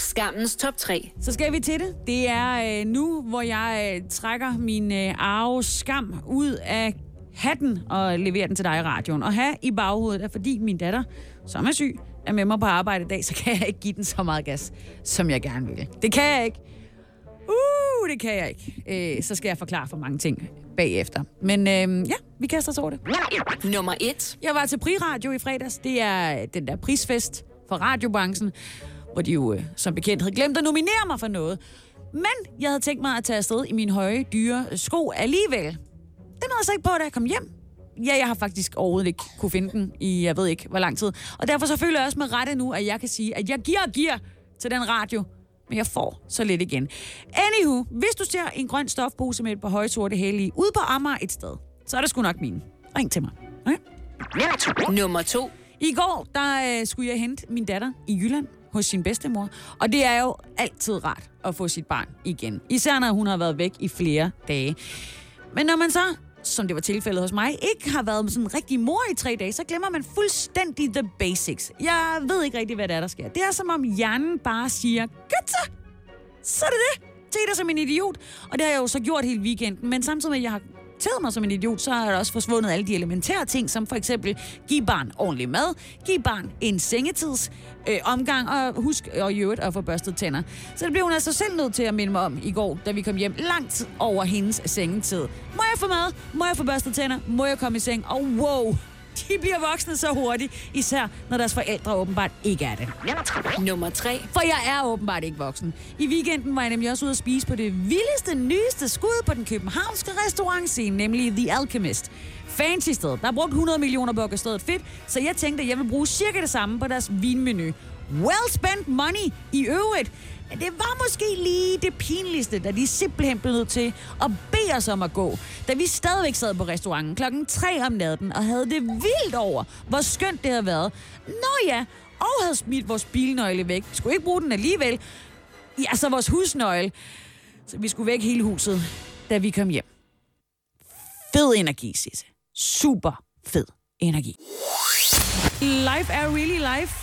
Skammens top 3. Så skal vi til det. Det er øh, nu, hvor jeg øh, trækker min øh, arve skam ud af hatten og leverer den til dig i radioen. Og have i baghovedet er, fordi min datter, som er syg, er med mig på arbejde i dag, så kan jeg ikke give den så meget gas, som jeg gerne vil. Det kan jeg ikke. Uh, det kan jeg ikke. Øh, så skal jeg forklare for mange ting bagefter. Men øh, ja, vi kaster os over det. Nummer 1. Jeg var til Priradio i fredags. Det er den der prisfest for radiobranchen, hvor de jo øh, som bekendt havde glemt at nominere mig for noget. Men jeg havde tænkt mig at tage afsted i mine høje, dyre sko alligevel. Den havde jeg så ikke på, da jeg kom hjem. Ja, jeg har faktisk overhovedet ikke kunne finde den i, jeg ved ikke, hvor lang tid. Og derfor så føler jeg også med rette nu, at jeg kan sige, at jeg giver og giver til den radio, men jeg får så lidt igen. Anywho, hvis du ser en grøn stofpose med et par høje sorte hæle i, ude på Amager et sted, så er det sgu nok min. Ring til mig. Okay? Nummer 2. I går, der øh, skulle jeg hente min datter i Jylland hos sin bedstemor. Og det er jo altid rart at få sit barn igen. Især når hun har været væk i flere dage. Men når man så, som det var tilfældet hos mig, ikke har været sådan en rigtig mor i tre dage, så glemmer man fuldstændig the basics. Jeg ved ikke rigtig, hvad det er, der sker. Det er som om hjernen bare siger, godt så, så er det det. Se dig som en idiot. Og det har jeg jo så gjort hele weekenden. Men samtidig med, at jeg har tædet mig som en idiot, så er der også forsvundet alle de elementære ting, som for eksempel give barn ordentlig mad, give barn en sengetids øh, omgang, og husk og i øvrigt at få børstet tænder. Så det blev hun altså selv nødt til at minde mig om i går, da vi kom hjem langt over hendes sengetid. Må jeg få mad? Må jeg få børstet tænder? Må jeg komme i seng? Og wow, de bliver voksne så hurtigt, især når deres forældre åbenbart ikke er det. Nummer 3. For jeg er åbenbart ikke voksen. I weekenden var jeg nemlig også ude at spise på det vildeste, nyeste skud på den københavnske restaurantscene, nemlig The Alchemist. Fancy sted. Der er brugt 100 millioner på at stedet fedt, så jeg tænkte, at jeg vil bruge cirka det samme på deres vinmenu. Well spent money i øvrigt. Men det var måske lige det pinligste, da de simpelthen blev nødt til at bede os om at gå. Da vi stadigvæk sad på restauranten klokken 3 om natten og havde det vildt over, hvor skønt det havde været. Nå ja, og havde smidt vores bilnøgle væk. Vi skulle ikke bruge den alligevel. Ja, så vores husnøgle. Så vi skulle væk hele huset, da vi kom hjem. Fed energi, Sisse. Super fed energi. Life er really life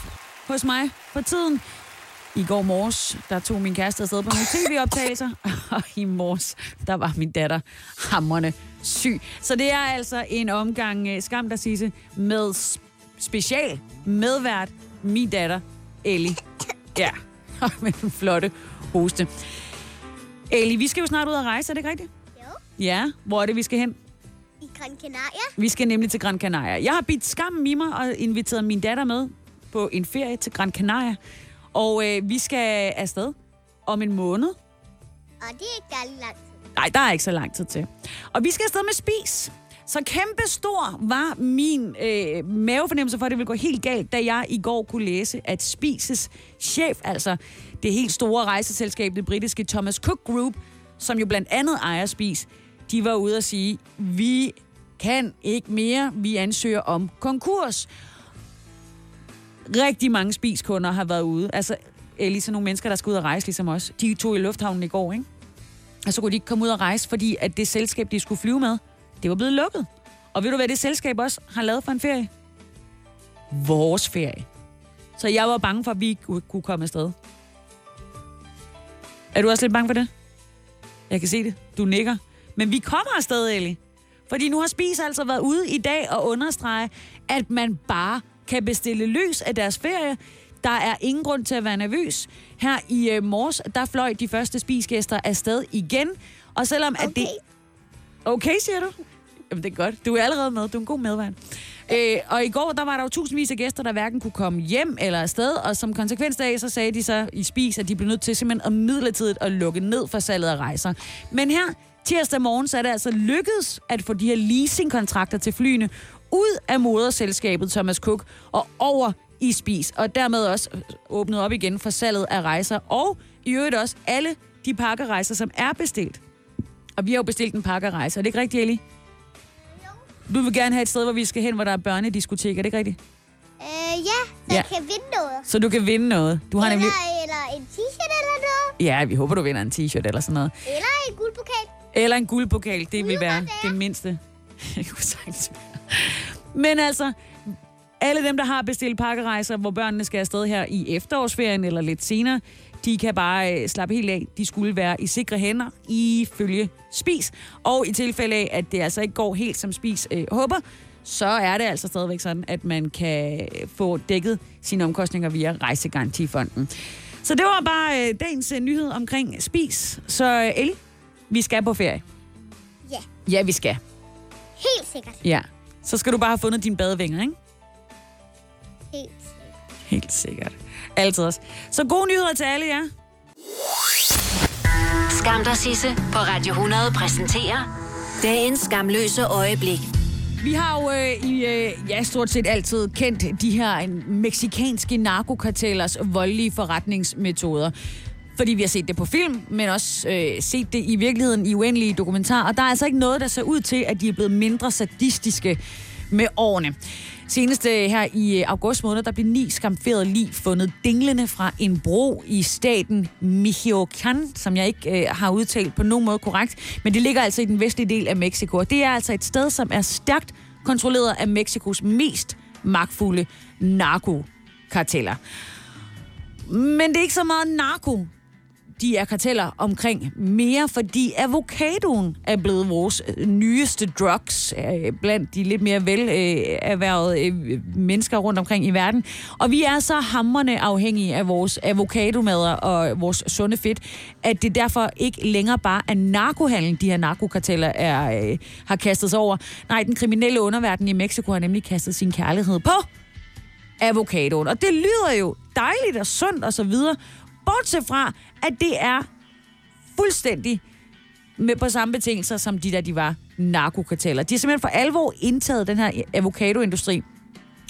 hos mig for tiden. I går morges, der tog min kæreste afsted på nogle tv-optagelser, og i morges, der var min datter hammerne syg. Så det er altså en omgang uh, skam, der sige med special medvært min datter, Ellie. Ja, med en flotte hoste. Ellie, vi skal jo snart ud og rejse, er det ikke rigtigt? Jo, Ja, hvor er det, vi skal hen? i Gran Canaria. Vi skal nemlig til Gran Canaria. Jeg har bidt skammen i mig og inviteret min datter med på en ferie til Gran Canaria. Og øh, vi skal afsted om en måned. Og det er ikke dejligt lang tid. Nej, der er ikke så lang tid til. Og vi skal afsted med spis. Så kæmpe stor var min øh, mavefornemmelse for, at det ville gå helt galt, da jeg i går kunne læse, at Spises chef, altså det helt store rejseselskab, det britiske Thomas Cook Group, som jo blandt andet ejer Spis, de var ude at sige, vi kan ikke mere, vi ansøger om konkurs. Rigtig mange spiskunder har været ude. Altså, Ellie, så nogle mennesker, der skal ud og rejse ligesom os. De tog i lufthavnen i går, ikke? Og så kunne de ikke komme ud og rejse, fordi at det selskab, de skulle flyve med, det var blevet lukket. Og ved du, hvad det selskab også har lavet for en ferie? Vores ferie. Så jeg var bange for, at vi ikke kunne- kunne komme afsted. Er du også lidt bange for det? Jeg kan se det. Du nikker. Men vi kommer afsted, Ellie. Fordi nu har Spis altså været ude i dag og understrege, at man bare kan bestille løs af deres ferie. Der er ingen grund til at være nervøs. Her i øh, morges, der fløj de første spisgæster afsted igen. Og selvom at det... Okay, siger du? Jamen, det er godt. Du er allerede med. Du er en god medvært. Øh, og i går, der var der jo tusindvis af gæster, der hverken kunne komme hjem eller afsted, og som konsekvens af, så sagde de så i Spis, at de blev nødt til simpelthen at midlertidigt at lukke ned for salget af rejser. Men her tirsdag morgen, så er det altså lykkedes at få de her leasingkontrakter til flyene ud af moderselskabet Thomas Cook og over i Spis, og dermed også åbnet op igen for salget af rejser, og i øvrigt også alle de pakkerejser, som er bestilt Og vi har jo bestilt en pakkerejse. Er det ikke rigtigt, Ellie? Du vil gerne have et sted, hvor vi skal hen, hvor der er børnediskotek. Er det ikke rigtigt? Øh, ja, så Ja. jeg kan vinde noget. Så du kan vinde noget. Du har eller, nemlig... eller en t-shirt eller noget. Ja, vi håber, du vinder en t-shirt eller sådan noget. Eller en. Eller en guldpokal. Det vil være det mindste. Jeg kunne sagtens. Men altså, alle dem, der har bestilt pakkerejser, hvor børnene skal afsted her i efterårsferien eller lidt senere, de kan bare øh, slappe helt af. De skulle være i sikre hænder ifølge Spis. Og i tilfælde af, at det altså ikke går helt som Spis øh, håber, så er det altså stadigvæk sådan, at man kan få dækket sine omkostninger via Rejsegarantifonden. Så det var bare øh, dagens øh, nyhed omkring Spis. Så øh, Ellie, vi skal på ferie. Ja, Ja, vi skal. helt sikkert. Ja. Så skal du bare have fundet dine badevinger, ikke? Helt sikkert. Helt sikkert. Altid også. Så gode nyheder til alle jer. Skam dig, Sisse på Radio 100 præsenterer dagens skamløse øjeblik. Vi har jo øh, i, øh, ja, stort set altid kendt de her øh, meksikanske narkokartellers voldelige forretningsmetoder. Fordi vi har set det på film, men også øh, set det i virkeligheden i uendelige dokumentarer. Og der er altså ikke noget, der ser ud til, at de er blevet mindre sadistiske med årene. Senest her i øh, august måned, der blev ni skamferede lig fundet dinglende fra en bro i staten Michoacán, som jeg ikke øh, har udtalt på nogen måde korrekt. Men det ligger altså i den vestlige del af Mexico. Og det er altså et sted, som er stærkt kontrolleret af Mexikos mest magtfulde narkokarteller. Men det er ikke så meget narko, de er karteller omkring mere, fordi avocadoen er blevet vores øh, nyeste drugs øh, blandt de lidt mere velerhvervede øh, mennesker rundt omkring i verden. Og vi er så hammerne afhængige af vores avocadomader og vores sunde fedt, at det derfor ikke længere bare er narkohandlen, de her narkokarteller er, øh, har kastet sig over. Nej, den kriminelle underverden i Mexico har nemlig kastet sin kærlighed på avocadoen. Og det lyder jo dejligt og sundt og så videre, bortset fra, at det er fuldstændig med på samme betingelser, som de der, de var narkokarteller. De har simpelthen for alvor indtaget den her avocadoindustri.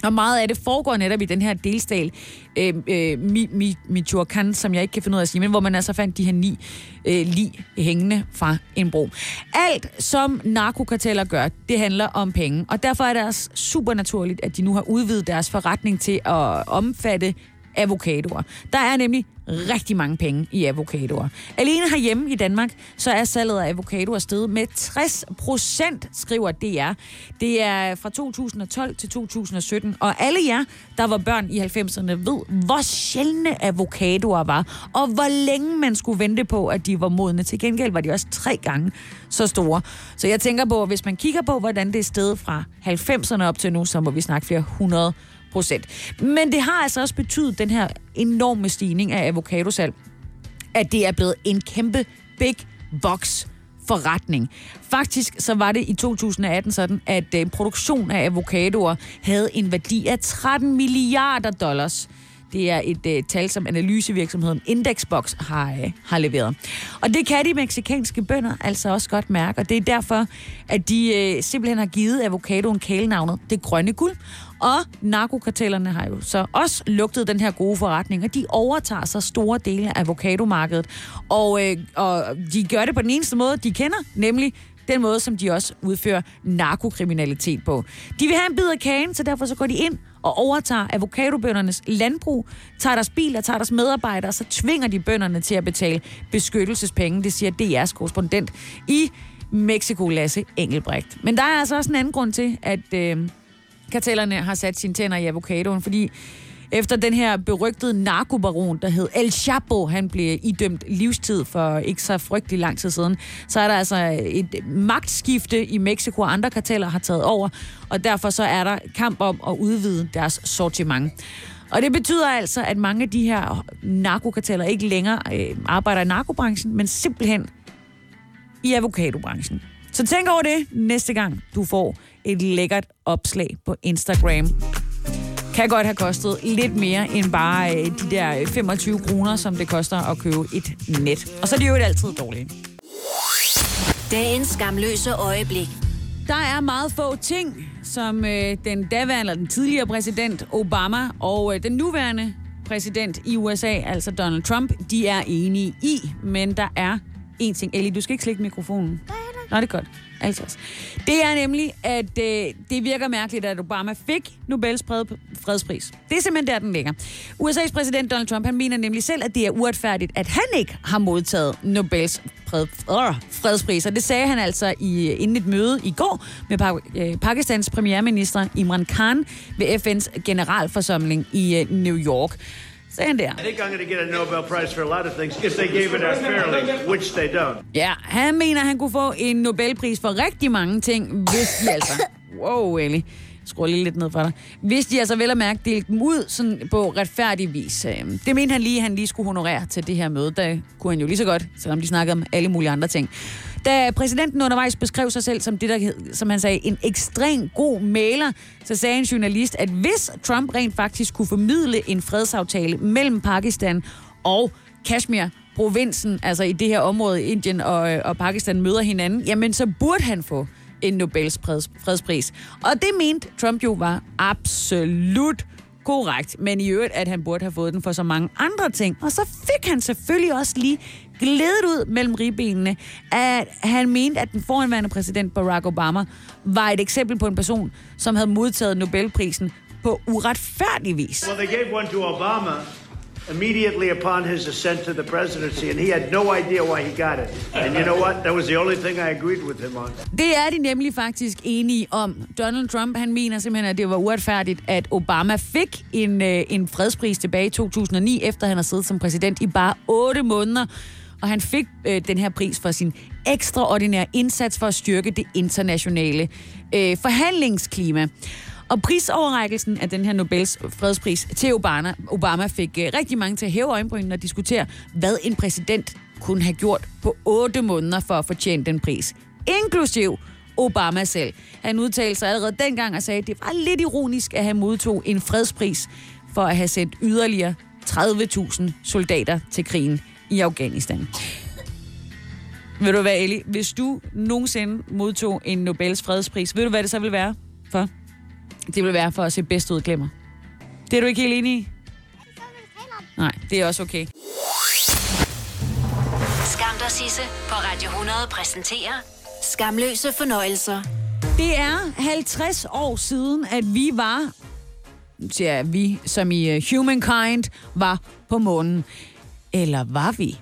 Og meget af det foregår netop i den her delstal, øh, øh, Mi, Mi, Michoacán, som jeg ikke kan finde ud af at sige, men hvor man altså fandt de her ni øh, lig hængende fra en bro. Alt, som narkokarteller gør, det handler om penge. Og derfor er det altså også super naturligt, at de nu har udvidet deres forretning til at omfatte avocadoer. Der er nemlig rigtig mange penge i avocadoer. Alene herhjemme i Danmark, så er salget af avocadoer steget med 60 procent, skriver DR. Det er fra 2012 til 2017, og alle jer, der var børn i 90'erne, ved, hvor sjældne avocadoer var, og hvor længe man skulle vente på, at de var modne. Til gengæld var de også tre gange så store. Så jeg tænker på, at hvis man kigger på, hvordan det er steget fra 90'erne op til nu, så må vi snakke flere hundrede procent. Men det har altså også betydet den her enorme stigning af avocadosalg, at det er blevet en kæmpe big box forretning. Faktisk så var det i 2018 sådan, at øh, produktion af avocadoer havde en værdi af 13 milliarder dollars. Det er et øh, tal, som analysevirksomheden Indexbox har, øh, har leveret. Og det kan de meksikanske bønder altså også godt mærke, og det er derfor, at de øh, simpelthen har givet avocadoen kælenavnet det grønne guld. Og narkokartellerne har jo så også lugtet den her gode forretning, og de overtager så store dele af avocadomarkedet. Og, øh, og de gør det på den eneste måde, de kender, nemlig den måde, som de også udfører narkokriminalitet på. De vil have en bid af kagen, så derfor så går de ind og overtager avocadobøndernes landbrug, tager deres biler, tager deres medarbejdere, så tvinger de bønderne til at betale beskyttelsespenge. Det siger DR's korrespondent i Mexico, Lasse Engelbrecht. Men der er altså også en anden grund til, at øh, kartellerne har sat sine tænder i avocadoen, fordi efter den her berygtede narkobaron, der hed El Chapo, han blev idømt livstid for ikke så frygtelig lang tid siden, så er der altså et magtskifte i Mexico, og andre karteller har taget over, og derfor så er der kamp om at udvide deres sortiment. Og det betyder altså, at mange af de her narkokarteller ikke længere øh, arbejder i narkobranchen, men simpelthen i avocadobranchen. Så tænk over det næste gang, du får et lækkert opslag på Instagram. Kan godt have kostet lidt mere end bare øh, de der 25 kroner, som det koster at købe et net. Og så er det jo altid dårligt. Dagens skamløse øjeblik. Der er meget få ting, som øh, den daværende eller den tidligere præsident Obama og øh, den nuværende præsident i USA, altså Donald Trump, de er enige i. Men der er en ting. Ellie, du skal ikke slikke mikrofonen. Nå, det er godt. Altså. Det er nemlig, at øh, det virker mærkeligt, at Obama fik Nobels fredspris. Det er simpelthen der, den ligger. USA's præsident Donald Trump, han mener nemlig selv, at det er uretfærdigt, at han ikke har modtaget Nobels fred, øh, fredspris. Og det sagde han altså i, inden et møde i går med pa- øh, Pakistans premierminister Imran Khan ved FN's generalforsamling i øh, New York. Sagde han der. I think I'm going to get a Nobel Prize for a lot of things if they gave it out fairly, which they don't. Ja, han mener, han kunne få en Nobelpris for rigtig mange ting, hvis de altså... Wow, Ellie. Skru lige lidt ned for dig. Hvis de altså vel at mærke delte dem ud sådan på retfærdig vis. Øhm, Det mente han lige, han lige skulle honorere til det her møde. Der kunne han jo lige så godt, selvom de snakkede om alle mulige andre ting. Da præsidenten undervejs beskrev sig selv som det, der, hed- som han sagde, en ekstrem god maler, så sagde en journalist, at hvis Trump rent faktisk kunne formidle en fredsaftale mellem Pakistan og Kashmir, provinsen, altså i det her område, Indien og, øh, og Pakistan møder hinanden, jamen så burde han få en Nobels fredspris. Og det mente Trump jo var absolut korrekt, men i øvrigt, at han burde have fået den for så mange andre ting. Og så fik han selvfølgelig også lige glædet ud mellem ribbenene, at han mente, at den forhenværende præsident Barack Obama var et eksempel på en person, som havde modtaget Nobelprisen på uretfærdig vis. Well, they gave one to Obama immediately upon his ascent to the presidency, and he had no idea why he got it. And you know what? That was the only thing I agreed with him on. Det er de nemlig faktisk enige om. Donald Trump han mener simpelthen, at det var uretfærdigt, at Obama fik en, øh, en fredspris tilbage i 2009, efter han har siddet som præsident i bare 8 måneder. Og han fik øh, den her pris for sin ekstraordinære indsats for at styrke det internationale øh, forhandlingsklima. Og prisoverrækkelsen af den her Nobels fredspris til Obama, Obama fik øh, rigtig mange til at hæve øjenbrynene og diskutere, hvad en præsident kunne have gjort på 8 måneder for at fortjene den pris. Inklusiv Obama selv. Han udtalte sig allerede dengang og sagde, at det var lidt ironisk, at han modtog en fredspris for at have sendt yderligere 30.000 soldater til krigen i Afghanistan. Ved du være, Eli? Hvis du nogensinde modtog en Nobels fredspris, ved du, hvad det så vil være for? Det vil være for at se bedst ud, glemmer. Det er du ikke helt enig i? Nej, det er også okay. Skam dig, Sisse på Radio 100 præsenterer Skamløse fornøjelser. Det er 50 år siden, at vi var, ja, vi som i uh, humankind, var på månen. Eller var vi?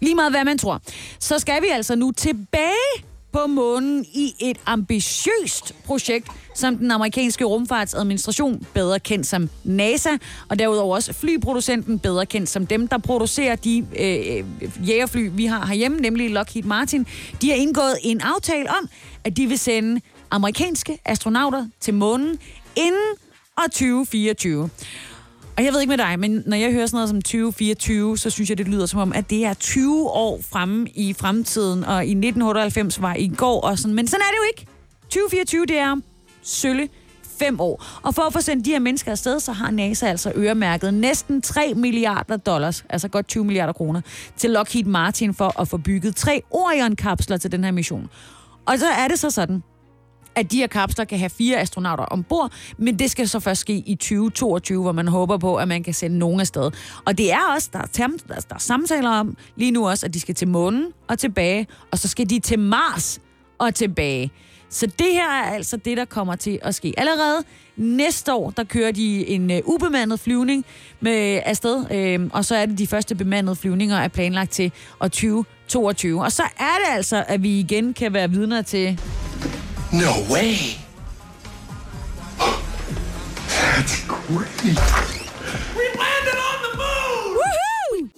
Lige meget hvad man tror. Så skal vi altså nu tilbage på månen i et ambitiøst projekt, som den amerikanske rumfartsadministration, bedre kendt som NASA, og derudover også flyproducenten, bedre kendt som dem, der producerer de øh, jægerfly, vi har herhjemme, nemlig Lockheed Martin, de har indgået en aftale om, at de vil sende amerikanske astronauter til månen inden år 2024. Og jeg ved ikke med dig, men når jeg hører sådan noget som 2024, så synes jeg, det lyder som om, at det er 20 år fremme i fremtiden, og i 1998 var i går og sådan. Men sådan er det jo ikke. 2024, det er sølle fem år. Og for at få sendt de her mennesker afsted, så har NASA altså øremærket næsten 3 milliarder dollars, altså godt 20 milliarder kroner, til Lockheed Martin for at få bygget tre Orion-kapsler til den her mission. Og så er det så sådan, at de her kapsler kan have fire astronauter ombord, men det skal så først ske i 2022, hvor man håber på, at man kan sende nogen afsted. Og det er også, der er, term, der, der er samtaler om lige nu også, at de skal til månen og tilbage, og så skal de til Mars og tilbage. Så det her er altså det, der kommer til at ske. Allerede næste år, der kører de en uh, ubemandet flyvning med afsted, øh, og så er det de første bemandede flyvninger er planlagt til år 2022. Og så er det altså, at vi igen kan være vidner til No way. That's great. Woohoo!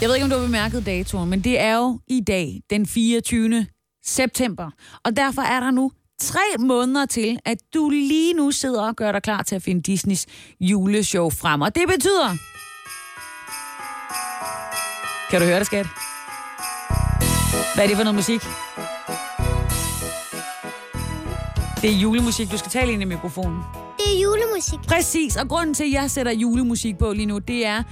Jeg ved ikke, om du har bemærket datoen, men det er jo i dag, den 24. september. Og derfor er der nu tre måneder til, at du lige nu sidder og gør dig klar til at finde Disneys juleshow frem. Og det betyder... Kan du høre det, skat? Hvad er det for noget musik? Det er julemusik. Du skal tale ind i mikrofonen. Det er julemusik. Præcis, og grunden til, at jeg sætter julemusik på lige nu, det er,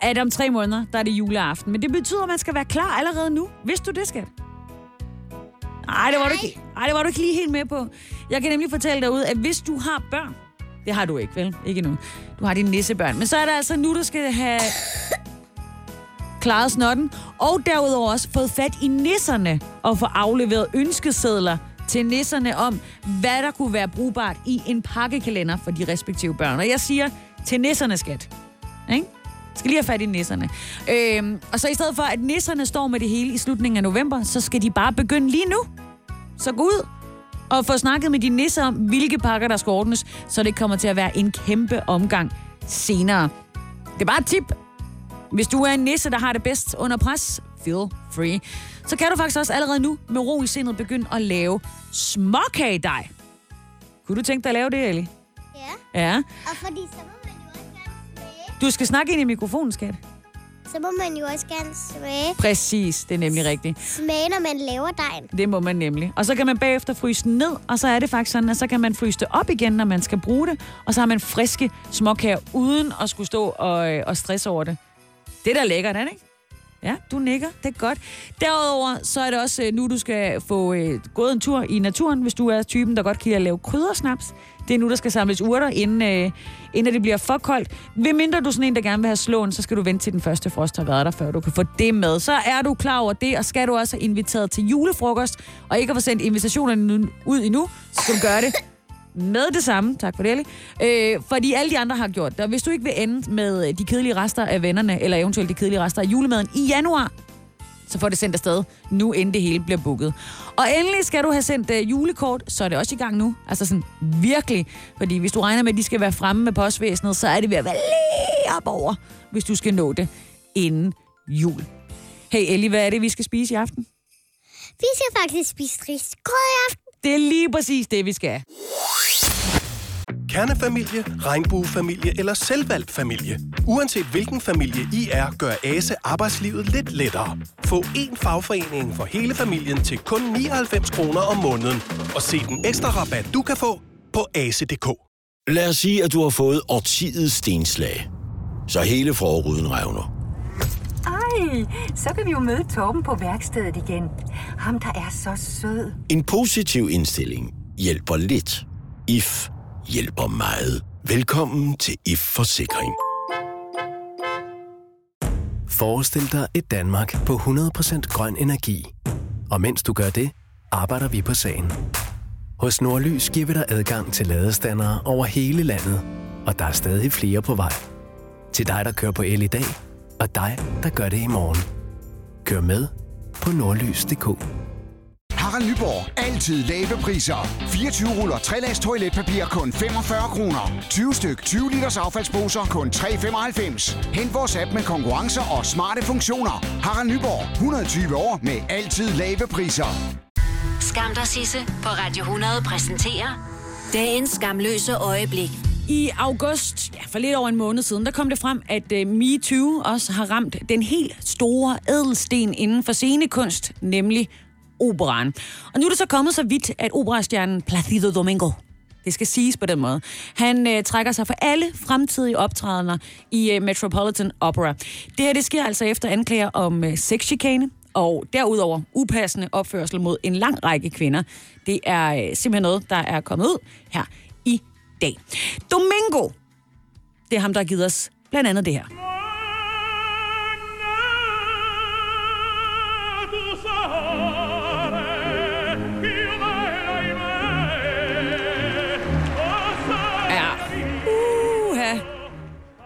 at om tre måneder, der er det juleaften. Men det betyder, at man skal være klar allerede nu. Vidste du det, skat? Nej, det var, du ikke, ej, det var du ikke lige helt med på. Jeg kan nemlig fortælle dig ud, at hvis du har børn, det har du ikke, vel? Ikke nu. Du har dine nissebørn. Men så er det altså nu, du skal have... klaret snotten, og derudover også fået fat i nisserne og få afleveret ønskesedler til nisserne om, hvad der kunne være brugbart i en pakkekalender for de respektive børn. Og jeg siger til nisserne, skat. Ikke? Skal lige have fat i nisserne. Øhm, og så i stedet for, at nisserne står med det hele i slutningen af november, så skal de bare begynde lige nu. Så gå ud og få snakket med de nisser om, hvilke pakker, der skal ordnes, så det kommer til at være en kæmpe omgang senere. Det er bare et tip. Hvis du er en nisse, der har det bedst under pres, feel free. Så kan du faktisk også allerede nu med ro i sindet begynde at lave småkagedej. Kunne du tænke dig at lave det, Ellie? Ja. Ja. Og fordi så må man jo også gerne smage. Du skal snakke ind i mikrofonen, skat. Så må man jo også gerne smage. Præcis, det er nemlig rigtigt. Smage, når man laver dejen. Det må man nemlig. Og så kan man bagefter fryse den ned, og så er det faktisk sådan, at så kan man fryse det op igen, når man skal bruge det. Og så har man friske småkager, uden at skulle stå og, øh, og stresse over det. Det er da lækkert, er det ikke? Ja, du nikker. Det er godt. Derudover så er det også øh, nu, du skal få øh, gået en tur i naturen, hvis du er typen, der godt kan lide at lave kryddersnaps. Det er nu, der skal samles urter, inden, øh, inden det bliver for koldt. Ved mindre du er sådan en, der gerne vil have slåen, så skal du vente til den første frost har været der, før du kan få det med. Så er du klar over det, og skal du også have inviteret til julefrokost, og ikke har sendt invitationerne nu- ud endnu, så skal du gøre det med det samme. Tak for det, Ellie. Øh, fordi alle de andre har gjort det. Og hvis du ikke vil ende med øh, de kedelige rester af vennerne, eller eventuelt de kedelige rester af julemaden i januar, så får det sendt afsted nu, inden det hele bliver booket. Og endelig skal du have sendt øh, julekort, så er det også i gang nu. Altså sådan virkelig. Fordi hvis du regner med, at de skal være fremme med postvæsenet, så er det ved at være lige op over, hvis du skal nå det inden jul. Hey Ellie, hvad er det, vi skal spise i aften? Vi skal faktisk spise risgrød i aften. Det er lige præcis det, vi skal. Kernefamilie, regnbuefamilie eller selvvalgt familie. Uanset hvilken familie I er, gør ASE arbejdslivet lidt lettere. Få én fagforening for hele familien til kun 99 kroner om måneden. Og se den ekstra rabat, du kan få på ase.dk. Lad os sige, at du har fået årtidets stenslag. Så hele forruden revner. Ej, så kan vi jo møde Torben på værkstedet igen. Ham, der er så sød. En positiv indstilling hjælper lidt. IF hjælper meget. Velkommen til IF Forsikring. Forestil dig et Danmark på 100% grøn energi. Og mens du gør det, arbejder vi på sagen. Hos Nordlys giver vi dig adgang til ladestandere over hele landet, og der er stadig flere på vej. Til dig, der kører på el i dag, og dig, der gør det i morgen. Kør med på nordlys.dk. Harald Nyborg. Altid lave priser. 24 ruller 3 lags toiletpapir kun 45 kroner. 20 styk 20 liters affaldsposer kun 3,95. Hent vores app med konkurrencer og smarte funktioner. Harald Nyborg. 120 år med altid lave priser. Skam dig, Sisse på Radio 100 præsenterer dagens skamløse øjeblik. I august, ja, for lidt over en måned siden, der kom det frem, at uh, MeToo også har ramt den helt store ædelsten inden for scenekunst, nemlig operan. Og nu er det så kommet så vidt, at operastjernen Placido Domingo, det skal siges på den måde, han øh, trækker sig for alle fremtidige optrædener i øh, Metropolitan Opera. Det her, det sker altså efter anklager om øh, sexchikane, og derudover upassende opførsel mod en lang række kvinder. Det er øh, simpelthen noget, der er kommet ud her dag. Domingo, det er ham, der har givet os blandt andet det her.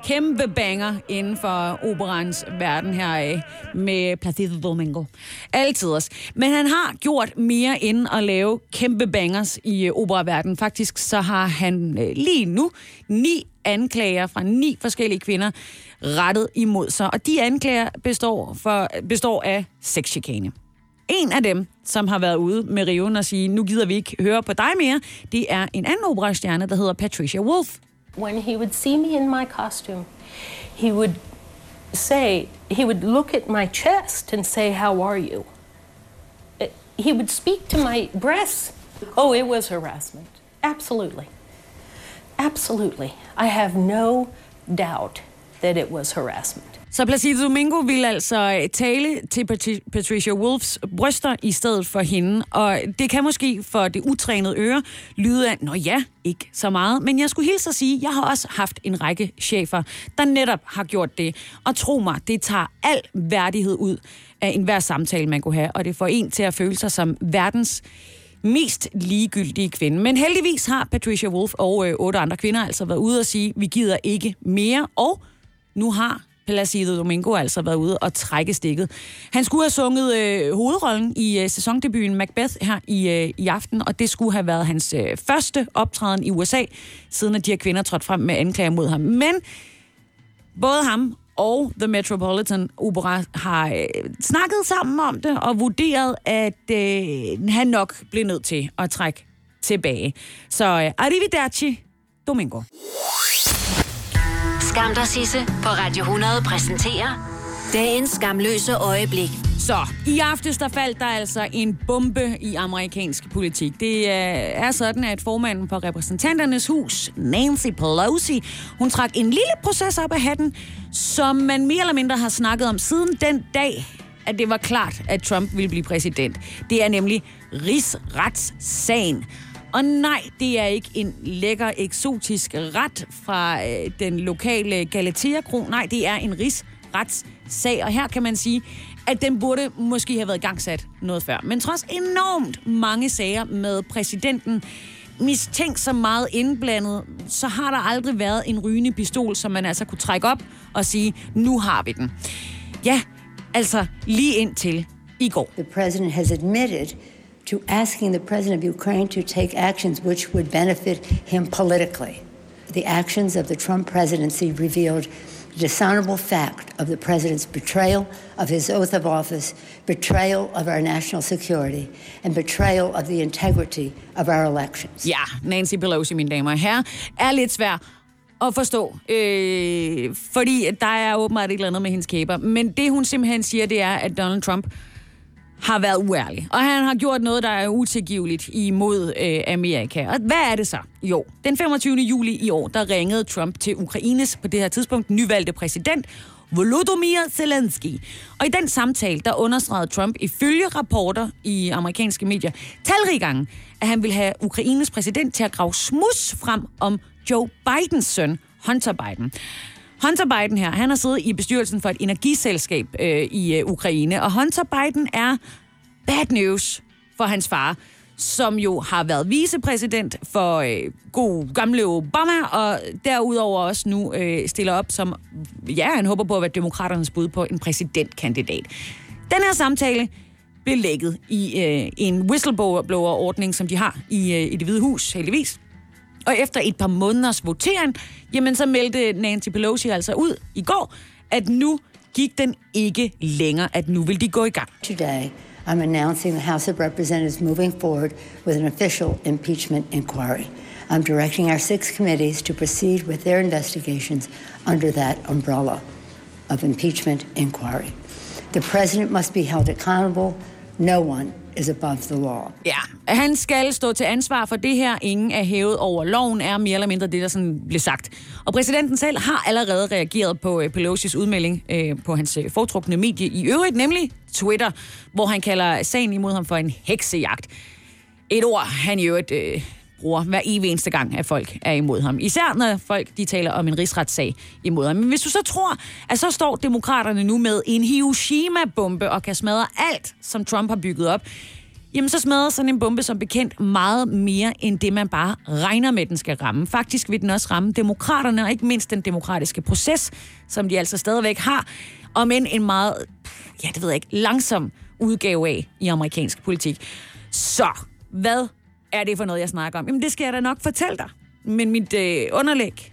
Kæmpe banger inden for operans verden her af med Placido Domingo. Altid også. Men han har gjort mere end at lave kæmpe bangers i øh, operaverdenen. Faktisk så har han øh, lige nu ni anklager fra ni forskellige kvinder rettet imod sig. Og de anklager består, for, består af sexchikane. En af dem, som har været ude med riven og sige, nu gider vi ikke høre på dig mere, det er en anden operastjerne, der hedder Patricia Wolf. When he would see me in my costume, he would say, he would look at my chest and say, How are you? Uh, He would speak to my breasts. Oh, it was harassment. Absolutely. Absolutely. I have no doubt that it was harassment. Så Placido Domingo vil altså øh, tale til Patricia Wolfs bryster i stedet for hende, og det kan måske for det utrænede øre lyde af, nå ja, ikke så meget, men jeg skulle hilse at sige, jeg har også haft en række chefer, der netop har gjort det, og tro mig, det tager al værdighed ud af enhver samtale, man kunne have, og det får en til at føle sig som verdens mest ligegyldige kvinde. Men heldigvis har Patricia Wolf og øh, otte andre kvinder altså været ude og sige, vi gider ikke mere, og nu har Placido Domingo altså været ude og trække stikket. Han skulle have sunget øh, hovedrollen i øh, sæsondebuten Macbeth her i, øh, i aften, og det skulle have været hans øh, første optræden i USA, siden at de her kvinder trådte frem med anklager mod ham. Men både ham og The Metropolitan Opera har øh, snakket sammen om det og vurderet, at øh, han nok blev nødt til at trække tilbage. Så øh, arrivederci, Domingo. Skam dig, Sisse, på Radio 100 præsenterer dagens skamløse øjeblik. Så, i aftes der faldt der altså en bombe i amerikansk politik. Det øh, er sådan, at formanden for repræsentanternes hus, Nancy Pelosi, hun trak en lille proces op af hatten, som man mere eller mindre har snakket om siden den dag, at det var klart, at Trump ville blive præsident. Det er nemlig rigsretssagen. Og nej, det er ikke en lækker, eksotisk ret fra øh, den lokale Galatea-kro. Nej, det er en rigsretssag. Og her kan man sige, at den burde måske have været gangsat noget før. Men trods enormt mange sager med præsidenten mistænkt så meget indblandet, så har der aldrig været en rygende pistol, som man altså kunne trække op og sige, nu har vi den. Ja, altså lige indtil i går. The president has admitted to asking the president of Ukraine to take actions which would benefit him politically. The actions of the Trump presidency revealed the dishonorable fact of the president's betrayal of his oath of office, betrayal of our national security, and betrayal of the integrity of our elections. Ja, Nancy Pelosi, mine damer og herrer, er lidt svær at forstå, øh, fordi der er åbenbart et eller andet med hendes kæber. Men det, hun simpelthen siger, det er, at Donald Trump har været uærlig. Og han har gjort noget, der er utilgiveligt imod øh, Amerika. Og hvad er det så? Jo, den 25. juli i år, der ringede Trump til Ukraines, på det her tidspunkt, nyvalgte præsident, Volodymyr Zelensky. Og i den samtale, der understregede Trump ifølge rapporter i amerikanske medier talrige gange, at han ville have Ukraines præsident til at grave smus frem om Joe Bidens søn, Hunter Biden. Hunter Biden her, han har siddet i bestyrelsen for et energiselskab øh, i øh, Ukraine, og Hunter Biden er bad news for hans far, som jo har været vicepræsident for øh, god gamle Obama, og derudover også nu øh, stiller op som, ja, han håber på at være demokraternes bud på en præsidentkandidat. Den her samtale blev lægget i øh, en whistleblower-ordning, som de har i, øh, i det hvide hus, heldigvis. Og efter et par måneders votering, jamen så meldte Nancy Pelosi altså ud i går, at nu gik den ikke længere, at nu vil de gå i gang. Today, I'm announcing the House of Representatives moving forward with an official impeachment inquiry. I'm directing our six committees to proceed with their investigations under that umbrella of impeachment inquiry. The president must be held accountable. No one is above the law. Ja, han skal stå til ansvar for det her. Ingen er hævet over loven, er mere eller mindre det, der sådan blev sagt. Og præsidenten selv har allerede reageret på øh, Pelosi's udmelding øh, på hans øh, foretrukne medie i øvrigt, nemlig Twitter, hvor han kalder sagen imod ham for en heksejagt. Et ord, han i øvrigt øh, bruger hver evig eneste gang, at folk er imod ham. Især når folk de taler om en rigsretssag imod ham. Men hvis du så tror, at så står demokraterne nu med en Hiroshima-bombe og kan smadre alt, som Trump har bygget op, jamen så smadrer sådan en bombe som bekendt meget mere end det, man bare regner med, den skal ramme. Faktisk vil den også ramme demokraterne, og ikke mindst den demokratiske proces, som de altså stadigvæk har, om end en meget, ja det ved jeg ikke, langsom udgave af i amerikansk politik. Så, hvad er det for noget, jeg snakker om? Jamen, det skal jeg da nok fortælle dig. Men mit øh, underlæg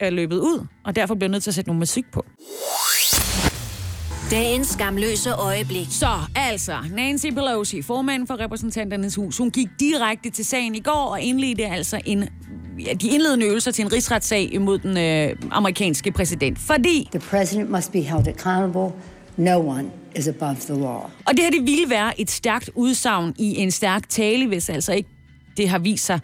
er løbet ud, og derfor bliver jeg nødt til at sætte noget musik på. Dagens skamløse øjeblik. Så altså, Nancy Pelosi, formand for repræsentanternes hus, hun gik direkte til sagen i går og indledte altså en ja, de indledende øvelser til en rigsretssag imod den øh, amerikanske præsident. Fordi... The president must be held accountable. No one is above the law. Og det her, det ville være et stærkt udsagn i en stærk tale, hvis altså ikke det har vist sig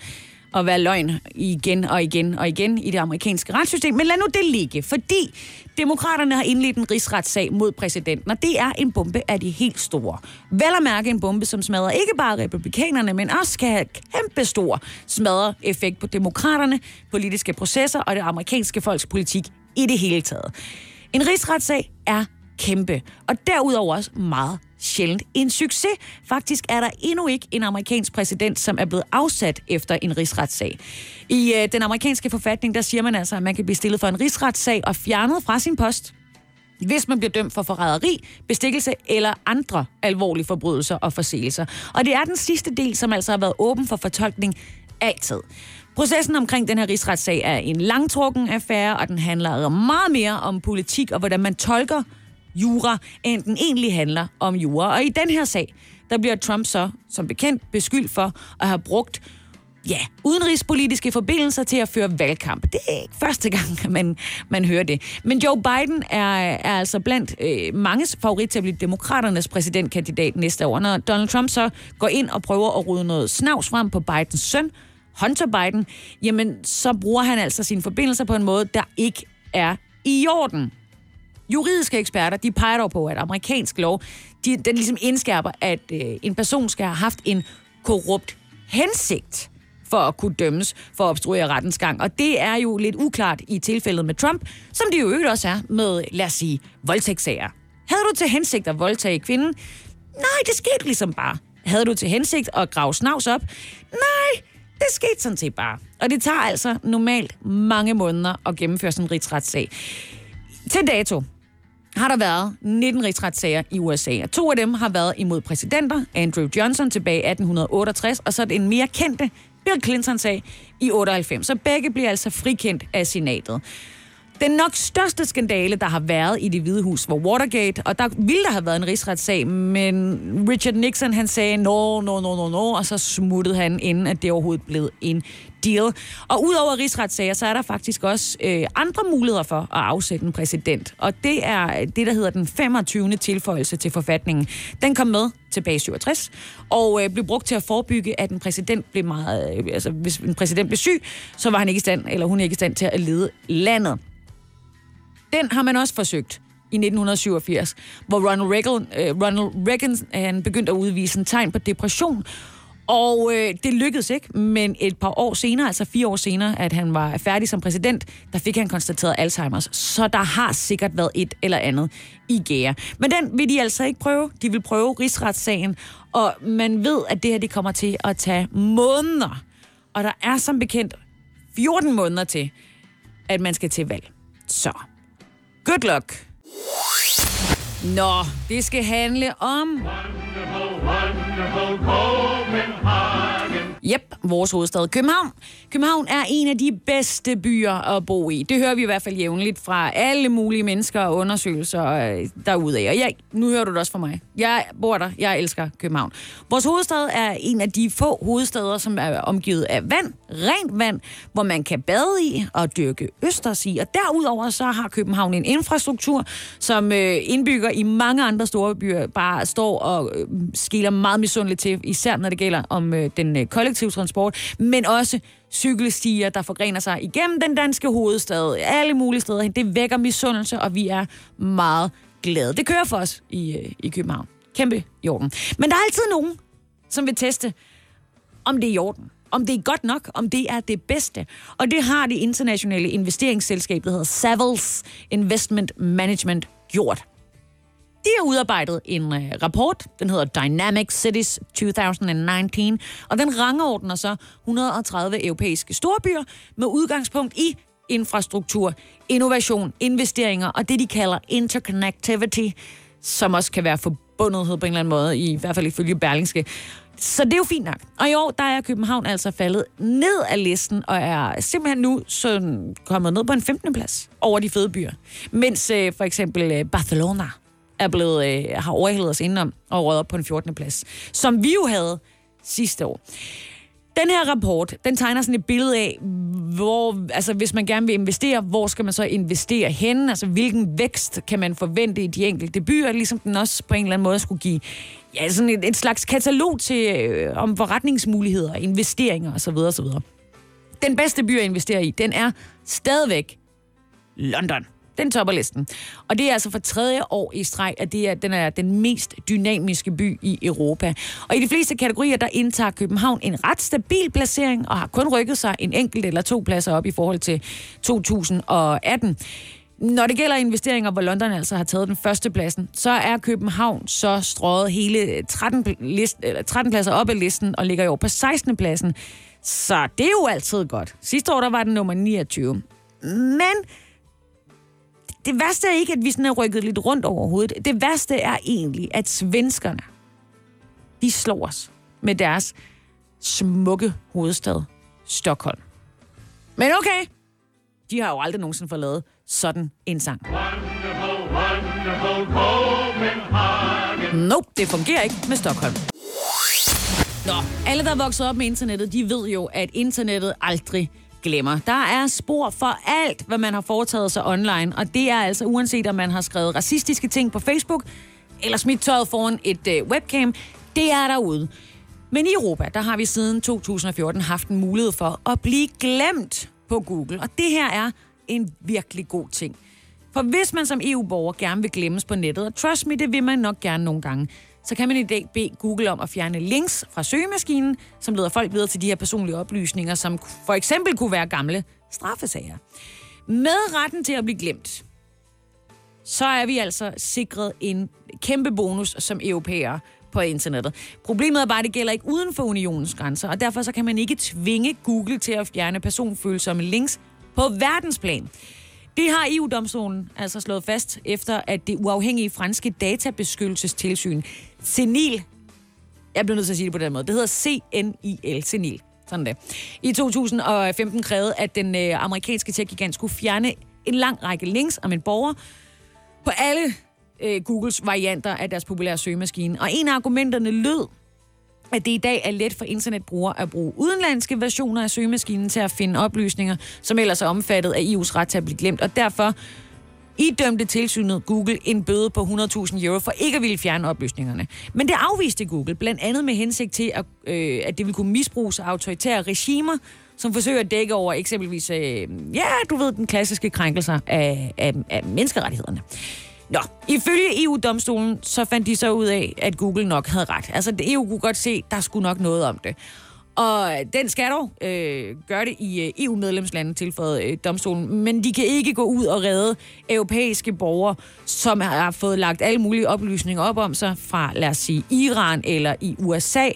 at være løgn igen og igen og igen i det amerikanske retssystem. Men lad nu det ligge, fordi demokraterne har indledt en rigsretssag mod præsidenten, og det er en bombe af de helt store. Vel at mærke en bombe, som smadrer ikke bare republikanerne, men også kan have kæmpe stor smadre effekt på demokraterne, politiske processer og det amerikanske folks politik i det hele taget. En rigsretssag er kæmpe, og derudover også meget sjældent en succes. Faktisk er der endnu ikke en amerikansk præsident, som er blevet afsat efter en rigsretssag. I øh, den amerikanske forfatning, der siger man altså, at man kan blive stillet for en rigsretssag og fjernet fra sin post, hvis man bliver dømt for forræderi, bestikkelse eller andre alvorlige forbrydelser og forseelser. Og det er den sidste del, som altså har været åben for fortolkning altid. Processen omkring den her rigsretssag er en langtrukken affære, og den handler altså meget mere om politik og hvordan man tolker jura, end den egentlig handler om jura. Og i den her sag, der bliver Trump så, som bekendt, beskyldt for at have brugt ja, udenrigspolitiske forbindelser til at føre valgkamp. Det er ikke første gang, man, man hører det. Men Joe Biden er, er altså blandt øh, manges favorit til at blive demokraternes præsidentkandidat næste år. Når Donald Trump så går ind og prøver at rydde noget snavs frem på Bidens søn, Hunter Biden, jamen så bruger han altså sine forbindelser på en måde, der ikke er i orden. Juridiske eksperter, de peger dog på, at amerikansk lov, de, den ligesom indskærper, at øh, en person skal have haft en korrupt hensigt for at kunne dømmes for at obstruere rettens gang. Og det er jo lidt uklart i tilfældet med Trump, som det jo øvrigt også er med, lad os sige, voldtægtssager. Havde du til hensigt at voldtage kvinden? Nej, det skete ligesom bare. Havde du til hensigt at grave snavs op? Nej, det skete sådan set bare. Og det tager altså normalt mange måneder at gennemføre sådan en rigsretssag. Til dato har der været 19 rigsretssager i USA, og to af dem har været imod præsidenter, Andrew Johnson tilbage i 1868, og så den en mere kendte Bill Clinton-sag i 98. Så begge bliver altså frikendt af senatet. Den nok største skandale, der har været i det hvide hus, var Watergate, og der ville der have været en rigsretssag, men Richard Nixon han sagde no, no, no, no, no, og så smuttede han, inden at det overhovedet blev en deal. Og udover rigsretssager, så er der faktisk også øh, andre muligheder for at afsætte en præsident, og det er det, der hedder den 25. tilføjelse til forfatningen. Den kom med tilbage i 67, og øh, blev brugt til at forebygge, at en præsident blev meget, øh, altså hvis en præsident blev syg, så var han ikke i stand, eller hun ikke i stand til at lede landet. Den har man også forsøgt i 1987, hvor Ronald Reagan, øh, Ronald Reagan han begyndte at udvise en tegn på depression. Og øh, det lykkedes ikke, men et par år senere, altså fire år senere, at han var færdig som præsident, der fik han konstateret Alzheimer's. Så der har sikkert været et eller andet i gære. Men den vil de altså ikke prøve. De vil prøve rigsretssagen, og man ved, at det her det kommer til at tage måneder. Og der er som bekendt 14 måneder til, at man skal til valg. Så Good luck. Nå, det skal handle om... Wonderful, wonderful Copenhagen. Yep, vores hovedstad København. København er en af de bedste byer at bo i. Det hører vi i hvert fald jævnligt fra alle mulige mennesker og undersøgelser øh, derude. Og jeg, nu hører du det også fra mig. Jeg bor der. Jeg elsker København. Vores hovedstad er en af de få hovedsteder, som er omgivet af vand, rent vand, hvor man kan bade i og dyrke østers i. Og derudover så har København en infrastruktur, som øh, indbygger i mange andre store byer bare står og øh, skiller meget misundeligt til, især når det gælder om den kollektive kollektiv transport, men også cykelstier, der forgrener sig igennem den danske hovedstad, alle mulige steder. Det vækker misundelse, og vi er meget glade. Det kører for os i, øh, i København. Kæmpe i orden. Men der er altid nogen, som vil teste, om det er i orden. Om det er godt nok, om det er det bedste. Og det har det internationale investeringsselskab, der hedder Savills Investment Management, gjort. De har udarbejdet en øh, rapport, den hedder Dynamic Cities 2019, og den rangordner så 130 europæiske storbyer med udgangspunkt i infrastruktur, innovation, investeringer og det, de kalder interconnectivity, som også kan være forbundethed på en eller anden måde, i hvert fald ifølge Berlingske. Så det er jo fint nok. Og i år, der er København altså faldet ned af listen, og er simpelthen nu sådan kommet ned på en 15. plads over de fede byer. Mens øh, for eksempel øh, Barcelona er blevet, øh, har overhældet os indenom og råd op på en 14. plads, som vi jo havde sidste år. Den her rapport, den tegner sådan et billede af, hvor, altså hvis man gerne vil investere, hvor skal man så investere hen? Altså hvilken vækst kan man forvente i de enkelte byer? Ligesom den også på en eller anden måde skulle give ja, sådan et, et slags katalog til, øh, om forretningsmuligheder, investeringer osv. osv. Den bedste by at investere i, den er stadigvæk London. Den topper listen. Og det er altså for tredje år i streg, at det er, den er den mest dynamiske by i Europa. Og i de fleste kategorier, der indtager København en ret stabil placering, og har kun rykket sig en enkelt eller to pladser op i forhold til 2018. Når det gælder investeringer, hvor London altså har taget den første pladsen, så er København så strøget hele 13, list, eller 13 pladser op ad listen og ligger jo på 16. pladsen. Så det er jo altid godt. Sidste år der var den nummer 29. Men det værste er ikke, at vi sådan er rykket lidt rundt over hovedet. Det værste er egentlig, at svenskerne, de slår os med deres smukke hovedstad, Stockholm. Men okay, de har jo aldrig nogensinde fået lavet sådan en sang. Nope, det fungerer ikke med Stockholm. Nå, alle, der er vokset op med internettet, de ved jo, at internettet aldrig glemmer. Der er spor for alt, hvad man har foretaget sig online, og det er altså uanset, om man har skrevet racistiske ting på Facebook, eller smidt tøjet foran et øh, webcam, det er derude. Men i Europa, der har vi siden 2014 haft en mulighed for at blive glemt på Google, og det her er en virkelig god ting. For hvis man som EU-borger gerne vil glemmes på nettet, og trust me, det vil man nok gerne nogle gange, så kan man i dag bede Google om at fjerne links fra søgemaskinen, som leder folk videre til de her personlige oplysninger, som for eksempel kunne være gamle straffesager. Med retten til at blive glemt, så er vi altså sikret en kæmpe bonus som europæere på internettet. Problemet er bare, at det gælder ikke uden for unionens grænser, og derfor så kan man ikke tvinge Google til at fjerne personfølsomme links på verdensplan. Det har EU-domstolen altså slået fast, efter at det uafhængige franske databeskyttelsestilsyn, Senil, jeg bliver nødt til at sige det på den måde, det hedder CNIL, Senil, sådan det. I 2015 krævede, at den øh, amerikanske tech-gigant skulle fjerne en lang række links om en borger på alle øh, Googles varianter af deres populære søgemaskine. Og en af argumenterne lød, at det i dag er let for internetbrugere at bruge udenlandske versioner af søgemaskinen til at finde oplysninger, som ellers er omfattet af EU's ret til at blive glemt, og derfor idømte tilsynet Google en bøde på 100.000 euro for ikke at ville fjerne oplysningerne. Men det afviste Google, blandt andet med hensigt til, at, øh, at det ville kunne misbruges af autoritære regimer, som forsøger at dække over eksempelvis, øh, ja, du ved, den klassiske krænkelser af, af, af menneskerettighederne. Nå, ifølge EU-domstolen, så fandt de så ud af, at Google nok havde ret. Altså, EU kunne godt se, der skulle nok noget om det. Og den skal dog øh, gøre det i øh, EU-medlemslandet tilføjet øh, domstolen, men de kan ikke gå ud og redde europæiske borgere, som har fået lagt alle mulige oplysninger op om sig fra, lad os sige, Iran eller i USA.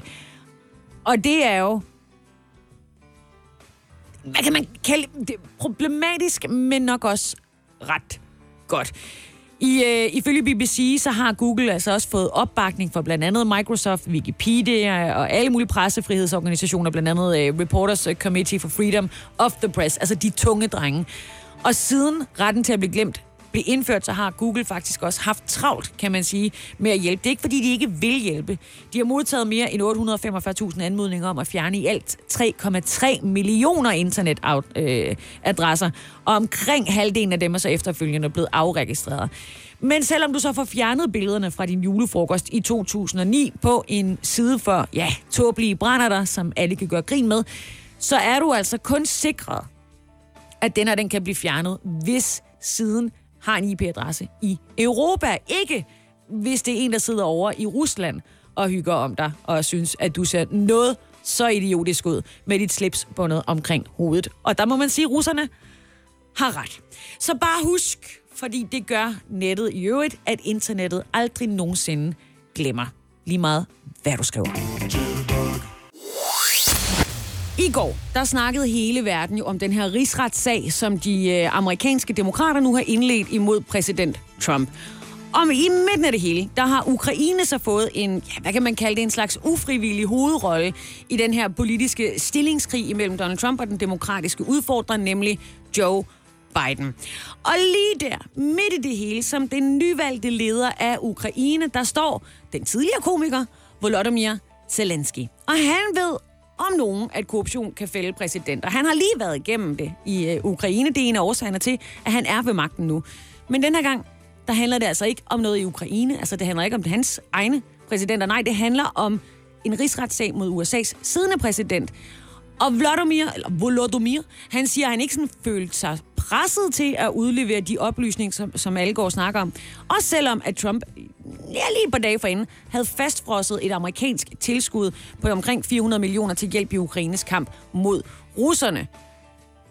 Og det er jo hvad kan man kalde det problematisk, men nok også ret godt. I, øh, ifølge BBC, så har Google altså også fået opbakning fra blandt andet Microsoft, Wikipedia og alle mulige pressefrihedsorganisationer, blandt andet øh, Reporters Committee for Freedom of the Press, altså de tunge drenge. Og siden retten til at blive glemt blev indført, så har Google faktisk også haft travlt, kan man sige, med at hjælpe. Det er ikke, fordi de ikke vil hjælpe. De har modtaget mere end 845.000 anmodninger om at fjerne i alt 3,3 millioner internetadresser, øh, og omkring halvdelen af dem er så efterfølgende blevet afregistreret. Men selvom du så får fjernet billederne fra din julefrokost i 2009 på en side for, ja, tåbelige brænder som alle kan gøre grin med, så er du altså kun sikret, at den her den kan blive fjernet, hvis siden har en IP-adresse i Europa. Ikke hvis det er en, der sidder over i Rusland og hygger om dig og synes, at du ser noget så idiotisk ud med dit slips bundet omkring hovedet. Og der må man sige, at russerne har ret. Så bare husk, fordi det gør nettet i øvrigt, at internettet aldrig nogensinde glemmer lige meget, hvad du skriver. I går, der snakkede hele verden jo om den her rigsretssag, som de øh, amerikanske demokrater nu har indledt imod præsident Trump. Og i midten af det hele, der har Ukraine så fået en, ja, hvad kan man kalde det, en slags ufrivillig hovedrolle i den her politiske stillingskrig imellem Donald Trump og den demokratiske udfordrer, nemlig Joe Biden. Og lige der, midt i det hele, som den nyvalgte leder af Ukraine, der står den tidligere komiker Volodymyr Zelensky. Og han ved om nogen, at korruption kan fælde præsidenter. Han har lige været igennem det i øh, Ukraine. Det er en af årsagerne til, at han er ved magten nu. Men den her gang, der handler det altså ikke om noget i Ukraine. Altså, det handler ikke om hans egne præsidenter. Nej, det handler om en rigsretssag mod USA's siddende præsident. Og Vladimir, eller Volodymyr, han siger, at han ikke sådan følte sig presset til at udlevere de oplysninger, som, som alle går og snakker om. Også selvom at Trump ja, lige et par dage forinden havde fastfrosset et amerikansk tilskud på omkring 400 millioner til hjælp i Ukraines kamp mod russerne.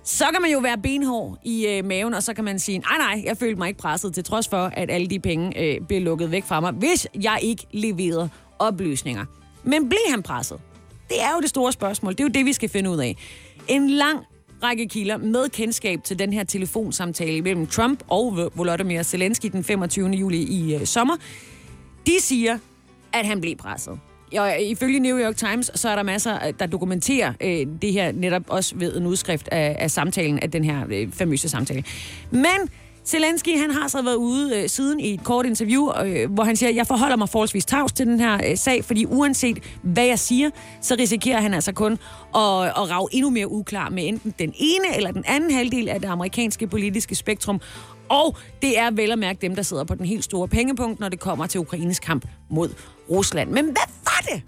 Så kan man jo være benhård i øh, maven, og så kan man sige, nej nej, jeg følte mig ikke presset, til trods for, at alle de penge øh, blev lukket væk fra mig, hvis jeg ikke leverede oplysninger. Men blev han presset? Det er jo det store spørgsmål. Det er jo det, vi skal finde ud af. En lang række kilder med kendskab til den her telefonsamtale mellem Trump og Volodymyr Zelensky den 25. juli i øh, sommer, de siger, at han blev presset. Og øh, ifølge New York Times, så er der masser, øh, der dokumenterer øh, det her netop også ved en udskrift af, af samtalen, af den her øh, famøse samtale. Men Zelensky, han har så været ude øh, siden i et kort interview, øh, hvor han siger, jeg forholder mig forholdsvis tavs til den her øh, sag, fordi uanset hvad jeg siger, så risikerer han altså kun at, at rave endnu mere uklar med enten den ene eller den anden halvdel af det amerikanske politiske spektrum. Og det er vel at mærke dem, der sidder på den helt store pengepunkt, når det kommer til Ukraines kamp mod Rusland. Men hvad var det,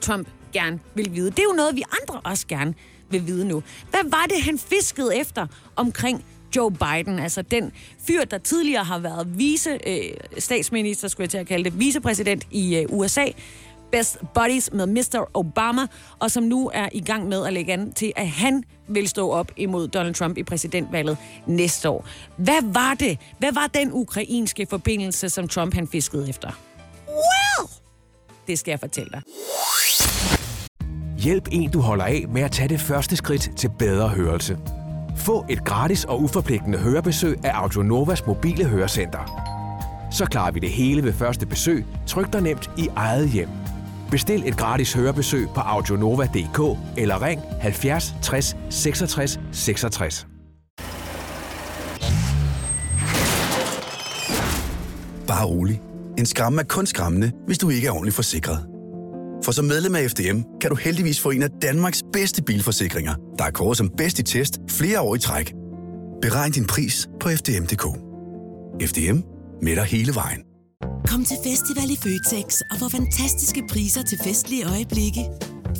Trump gerne vil vide? Det er jo noget, vi andre også gerne vil vide nu. Hvad var det, han fiskede efter omkring Joe Biden, altså den fyr, der tidligere har været vice øh, statsminister, skulle jeg til at kalde det, vicepræsident i øh, USA, best buddies med Mr. Obama, og som nu er i gang med at lægge an til, at han vil stå op imod Donald Trump i præsidentvalget næste år. Hvad var det? Hvad var den ukrainske forbindelse, som Trump han fiskede efter? Well! Det skal jeg fortælle dig. Hjælp en, du holder af med at tage det første skridt til bedre hørelse. Få et gratis og uforpligtende hørebesøg af Audionovas mobile hørecenter. Så klarer vi det hele ved første besøg, tryk dig nemt i eget hjem. Bestil et gratis hørebesøg på audionova.dk eller ring 70 60 66 66. Bare rolig. En skræmme er kun skræmmende, hvis du ikke er ordentligt forsikret. For som medlem af FDM kan du heldigvis få en af Danmarks bedste bilforsikringer, der er kåret som bedst i test flere år i træk. Beregn din pris på FDM.dk. FDM med dig hele vejen. Kom til festival i Føtex og få fantastiske priser til festlige øjeblikke.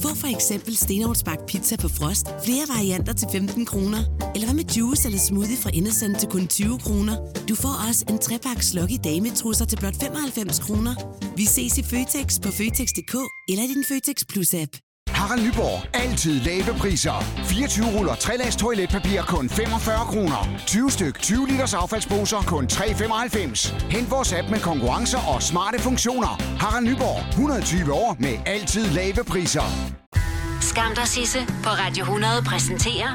Få for eksempel stenovnsbagt pizza på frost, flere varianter til 15 kroner. Eller hvad med juice eller smoothie fra Innocent til kun 20 kroner. Du får også en trepakke slok i dametrusser til blot 95 kroner. Vi ses i Føtex på Føtex.dk eller i din Føtex Plus-app. Harald Nyborg. Altid lave priser. 24 ruller 3 lags toiletpapir kun 45 kroner. 20 styk 20 liters affaldsposer kun 3,95. Hent vores app med konkurrencer og smarte funktioner. Harald Nyborg. 120 år med altid lave priser. Skam dig, Sisse, på Radio 100 præsenterer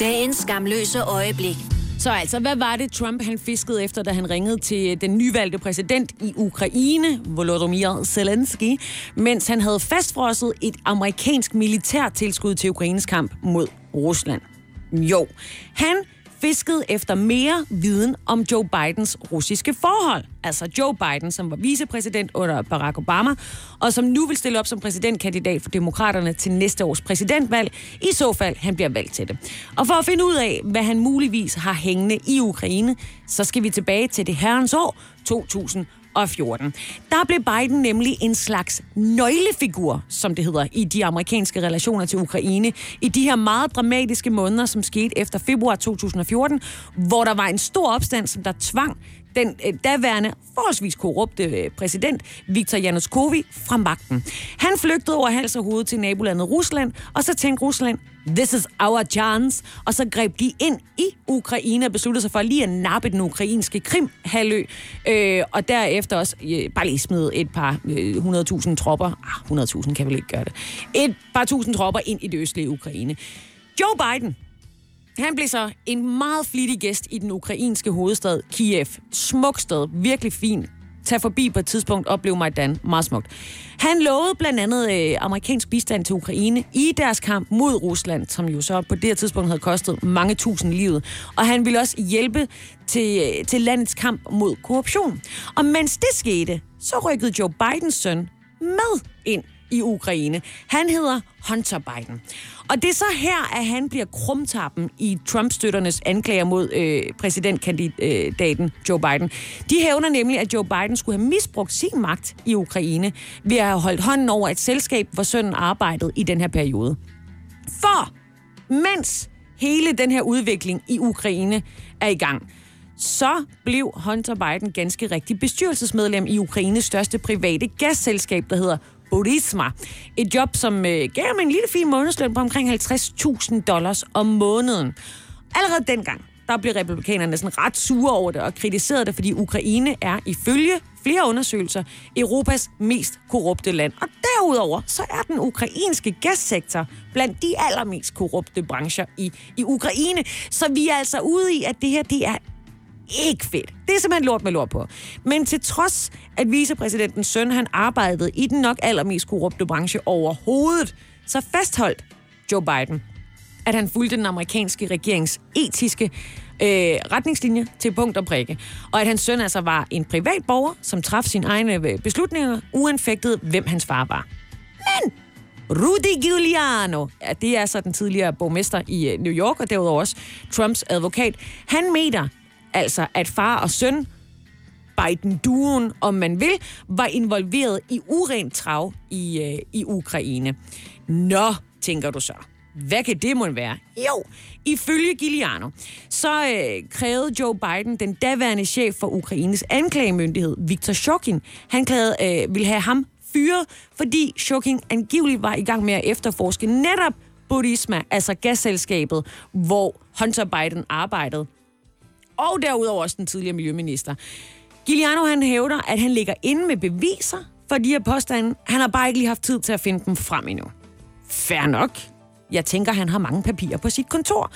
dagens skamløse øjeblik. Så altså, hvad var det, Trump han fiskede efter, da han ringede til øh, den nyvalgte præsident i Ukraine, Volodymyr Zelensky, mens han havde fastfrosset et amerikansk militærtilskud til Ukraines kamp mod Rusland? Jo, han fiskede efter mere viden om Joe Bidens russiske forhold. Altså Joe Biden, som var vicepræsident under Barack Obama, og som nu vil stille op som præsidentkandidat for demokraterne til næste års præsidentvalg, i så fald han bliver valgt til det. Og for at finde ud af, hvad han muligvis har hængende i Ukraine, så skal vi tilbage til det herrens år 2000 og 14. Der blev Biden nemlig en slags nøglefigur, som det hedder, i de amerikanske relationer til Ukraine, i de her meget dramatiske måneder, som skete efter februar 2014, hvor der var en stor opstand, som der tvang den øh, daværende forholdsvis korrupte øh, præsident, Viktor Yanukovych, fra magten. Han flygtede over hals og hoved til nabolandet Rusland, og så tænkte Rusland, this is our chance, og så greb de ind i Ukraine og besluttede sig for lige at nappe den ukrainske Krim-halvø, øh, og derefter også øh, bare lige smide et par øh, 100.000 tropper, ah, 100.000 kan vel ikke gøre det, et par tusind tropper ind i det østlige Ukraine. Joe Biden, han blev så en meget flittig gæst i den ukrainske hovedstad Kiev. Smuk sted, virkelig fin. Tag forbi på et tidspunkt, oplev Majdan. Meget smukt. Han lovede blandt andet øh, amerikansk bistand til Ukraine i deres kamp mod Rusland, som jo så på det her tidspunkt havde kostet mange tusind livet. Og han ville også hjælpe til, øh, til landets kamp mod korruption. Og mens det skete, så rykkede Joe Bidens søn med ind i Ukraine. Han hedder Hunter Biden. Og det er så her, at han bliver krumtappen i Trump-støtternes anklager mod øh, præsidentkandidaten Joe Biden. De hævner nemlig, at Joe Biden skulle have misbrugt sin magt i Ukraine ved at have holdt hånden over et selskab, hvor sønnen arbejdede i den her periode. For mens hele den her udvikling i Ukraine er i gang, så blev Hunter Biden ganske rigtig bestyrelsesmedlem i Ukraines største private gasselskab, der hedder Burisma. Et job, som øh, gav ham en lille fin månedsløn på omkring 50.000 dollars om måneden. Allerede dengang, der blev republikanerne sådan ret sure over det og kritiserede det, fordi Ukraine er ifølge flere undersøgelser Europas mest korrupte land. Og derudover så er den ukrainske gassektor blandt de allermest korrupte brancher i, i Ukraine. Så vi er altså ude i, at det her det er ikke fedt. Det er simpelthen lort med lort på. Men til trods, at vicepræsidentens søn han arbejdede i den nok allermest korrupte branche overhovedet, så fastholdt Joe Biden, at han fulgte den amerikanske regerings etiske øh, retningslinje til punkt og prikke. Og at hans søn altså var en privat borger, som traf sine egne øh, beslutninger, uanfægtet hvem hans far var. Men Rudy Giuliano, ja, det er altså den tidligere borgmester i øh, New York, og derudover også Trumps advokat, han mener altså, at far og søn, Biden-duen, om man vil, var involveret i urent trav i, øh, i Ukraine. Nå, tænker du så. Hvad kan det måtte være? Jo, ifølge Giuliano, så øh, krævede Joe Biden, den daværende chef for Ukraines anklagemyndighed, Viktor Shokin, han krævede, øh, ville have ham fyret, fordi Shokin angiveligt var i gang med at efterforske netop Burisma, altså gasselskabet, hvor Hunter Biden arbejdede. Og derudover også den tidligere miljøminister. Giuliano han hævder, at han ligger inde med beviser for de her påstande. Han har bare ikke lige haft tid til at finde dem frem endnu. Fair nok. Jeg tænker, han har mange papirer på sit kontor.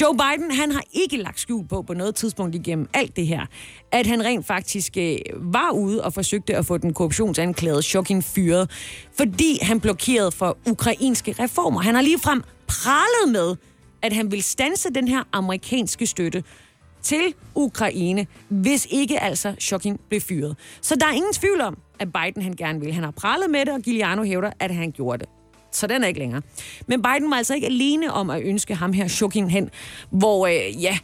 Joe Biden, han har ikke lagt skjul på på noget tidspunkt igennem alt det her, at han rent faktisk øh, var ude og forsøgte at få den korruptionsanklagede Shokin fyret, fordi han blokerede for ukrainske reformer. Han har ligefrem pralet med, at han vil stanse den her amerikanske støtte til Ukraine, hvis ikke altså Shokin blev fyret. Så der er ingen tvivl om, at Biden han gerne vil. Han har prallet med det, og Giuliano hævder, at han gjorde det så den er ikke længere. Men Biden var altså ikke alene om at ønske ham her Shokin hen, hvor, øh, ja,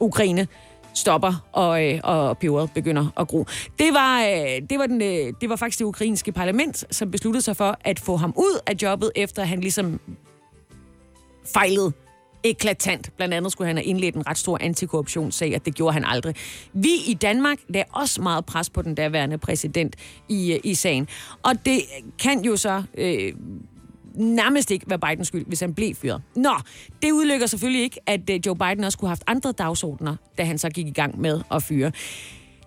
Ukraine stopper, og, øh, og peberet begynder at gro. Det var, øh, det, var den, øh, det var faktisk det ukrainske parlament, som besluttede sig for at få ham ud af jobbet, efter han ligesom fejlede eklatant. Blandt andet skulle han have indledt en ret stor antikorruptionssag, at det gjorde han aldrig. Vi i Danmark lagde også meget pres på den daværende præsident i, øh, i sagen. Og det kan jo så... Øh, nærmest ikke være Bidens skyld, hvis han blev fyret. Nå, det udelukker selvfølgelig ikke, at øh, Joe Biden også kunne have haft andre dagsordner, da han så gik i gang med at fyre.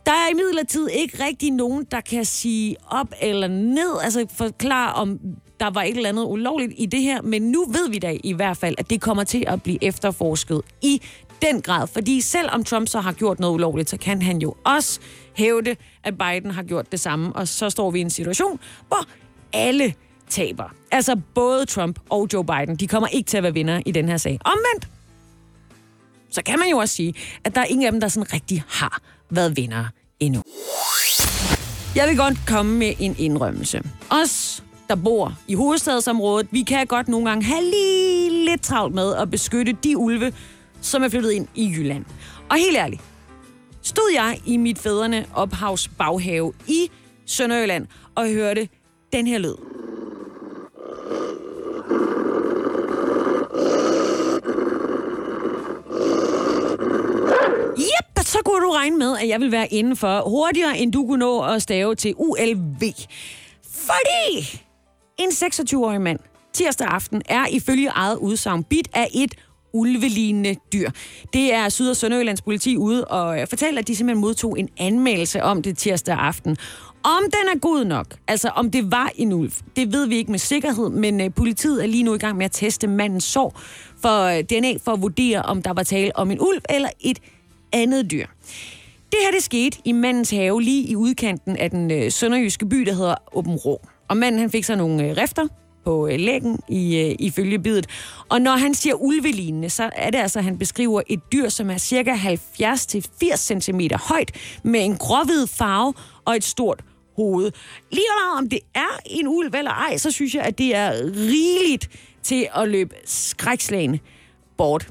Der er imidlertid ikke rigtig nogen, der kan sige op eller ned, altså forklare, om der var et eller andet ulovligt i det her, men nu ved vi da i hvert fald, at det kommer til at blive efterforsket i den grad. Fordi selvom Trump så har gjort noget ulovligt, så kan han jo også hævde, at Biden har gjort det samme. Og så står vi i en situation, hvor alle taber. Altså både Trump og Joe Biden, de kommer ikke til at være vinder i den her sag. Omvendt, så kan man jo også sige, at der er ingen af dem, der sådan rigtig har været vinder endnu. Jeg vil godt komme med en indrømmelse. Os, der bor i hovedstadsområdet, vi kan godt nogle gange have lige lidt travlt med at beskytte de ulve, som er flyttet ind i Jylland. Og helt ærligt, stod jeg i mit fædrene ophavs baghave i Sønderjylland og hørte den her lyd. Yep, så kunne du regne med, at jeg vil være inden for hurtigere, end du kunne nå at stave til ULV. Fordi en 26-årig mand tirsdag aften er ifølge eget udsagn bit af et ulvelignende dyr. Det er Syd- og Sønderjyllands politi ude og øh, fortæller, at de simpelthen modtog en anmeldelse om det tirsdag aften. Om den er god nok, altså om det var en ulv, det ved vi ikke med sikkerhed, men øh, politiet er lige nu i gang med at teste mandens sår for øh, DNA for at vurdere, om der var tale om en ulv eller et andet dyr. Det her det skete i mandens have lige i udkanten af den uh, sønderjyske by, der hedder Åben Rå. Og manden han fik så nogle uh, rifter på læggen lægen i, uh, ifølge bidet. Og når han siger ulvelignende, så er det altså, at han beskriver et dyr, som er cirka 70-80 cm højt, med en gråhvid farve og et stort hoved. Lige meget om det er en ulv eller ej, så synes jeg, at det er rigeligt til at løbe skrækslagen bort.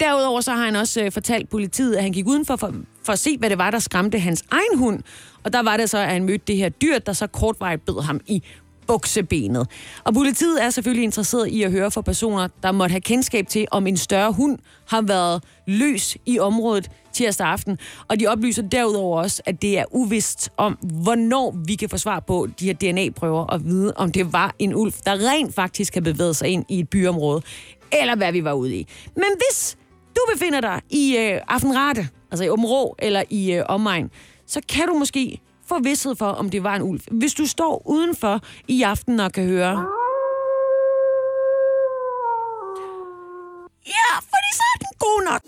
Derudover så har han også fortalt politiet, at han gik udenfor for, for at se, hvad det var, der skræmte hans egen hund. Og der var det så, at han mødte det her dyr, der så kortvarigt bed ham i buksebenet. Og politiet er selvfølgelig interesseret i at høre fra personer, der måtte have kendskab til, om en større hund har været løs i området tirsdag aften. Og de oplyser derudover også, at det er uvist om, hvornår vi kan få svar på de her DNA-prøver og vide, om det var en ulv, der rent faktisk har bevæget sig ind i et byområde, eller hvad vi var ude i. Men hvis du befinder dig i øh, Aftenrate, altså i Områ eller i øh, omegn, så kan du måske få vidshed for, om det var en ulv. Hvis du står udenfor i aften og kan høre... Ja, fordi så er den god nok.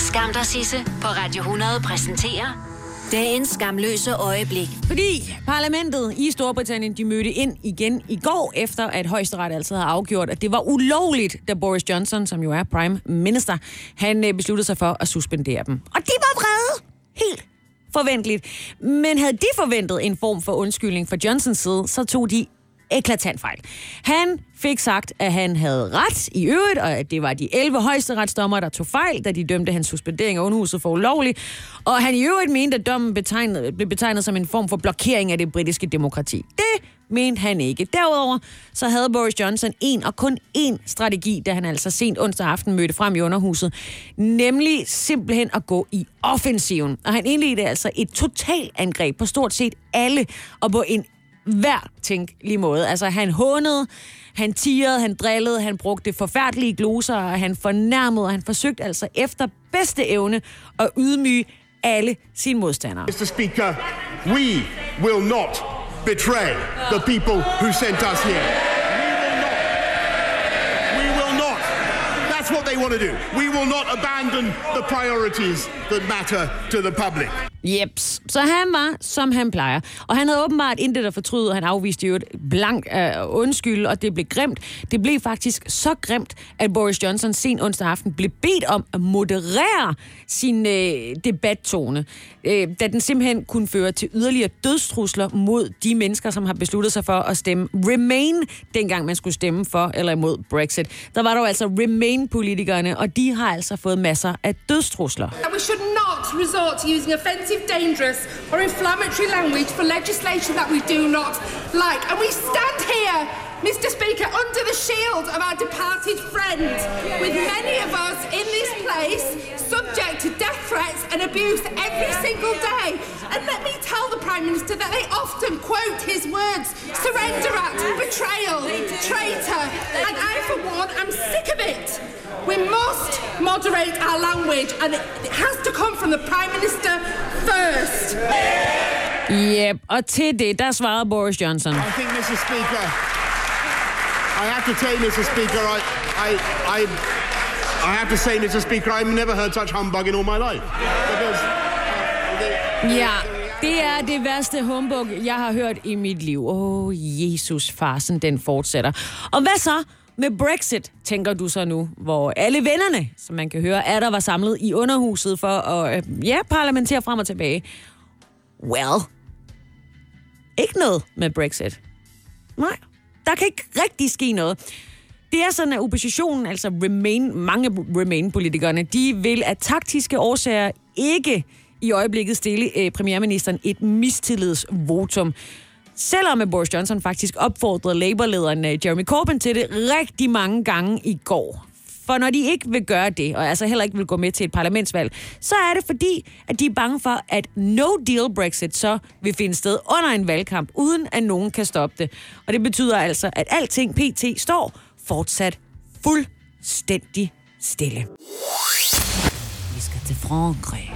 Skam dig, Sisse, på Radio 100 præsenterer dagens skamløse øjeblik. Fordi parlamentet i Storbritannien, de mødte ind igen i går, efter at højesteret altså havde afgjort, at det var ulovligt, da Boris Johnson, som jo er prime minister, han øh, besluttede sig for at suspendere dem. Og de var vrede. Helt forventeligt. Men havde de forventet en form for undskyldning fra Johnsons side, så tog de eklatant fejl. Han fik sagt, at han havde ret i øvrigt, og at det var de 11 højesteretsdommer, der tog fejl, da de dømte hans suspendering af undhuset for ulovlig. Og han i øvrigt mente, at dommen betegnet, blev betegnet som en form for blokering af det britiske demokrati. Det mente han ikke. Derudover så havde Boris Johnson en og kun én strategi, da han altså sent onsdag aften mødte frem i underhuset, nemlig simpelthen at gå i offensiven. Og han indledte altså et totalangreb på stort set alle, og på en hver tænkelig måde. Altså, han hånede, han tirede, han drillede, han brugte forfærdelige gloser, og han fornærmede, og han forsøgte altså efter bedste evne at ydmyge alle sine modstandere. Mr. Speaker, we will not betray the people who sent us here. Want to do. We will not abandon the priorities that matter to the public. Jeps. Så han var, som han plejer. Og han havde åbenbart intet at fortryde. og Han afviste jo et blank øh, undskyld, og det blev grimt. Det blev faktisk så grimt, at Boris Johnson sen onsdag aften blev bedt om at moderere sin øh, debattone, øh, da den simpelthen kunne føre til yderligere dødstrusler mod de mennesker, som har besluttet sig for at stemme Remain, dengang man skulle stemme for eller imod Brexit. Der var dog altså politikerne, og de har altså fået masser af dødstrusler. We should not resort to using offensive, dangerous, or inflammatory language for legislation that we do not like. And we stand here, Mr. Speaker, under the shield of our departed friend, with many of us in this place subject to death threats and abuse every single day. And let me tell the Prime Minister that they often quote his words surrender act, betrayal, traitor. And I, for one, am sick of it. We must moderate our language, and it has to come from the Prime Minister first. Yep, og til det, der svarede Boris Johnson. I think, Mr. Speaker, I have to tell you, Mr. Speaker, I, I, I, I have to say, Mr. Speaker, I've never heard such humbug in all my life. Because uh, Ja, det er det værste humbug, jeg har hørt i mit liv. Åh, oh, Jesus, farsen, den fortsætter. Og hvad så med Brexit, tænker du så nu, hvor alle vennerne, som man kan høre, er der var samlet i underhuset for at, øh, ja, parlamentere frem og tilbage. Well, ikke noget med Brexit. Nej, der kan ikke rigtig ske noget. Det er sådan, at oppositionen, altså Remain, mange Remain-politikerne, de vil af taktiske årsager ikke i øjeblikket stille øh, premierministeren et mistillidsvotum. Selvom Boris Johnson faktisk opfordrede Labour-lederen øh, Jeremy Corbyn til det rigtig mange gange i går. For når de ikke vil gøre det, og altså heller ikke vil gå med til et parlamentsvalg, så er det fordi, at de er bange for, at no-deal Brexit så vil finde sted under en valgkamp, uden at nogen kan stoppe det. Og det betyder altså, at alting pt. står fortsat fuldstændig stille. Vi skal til Frankrig.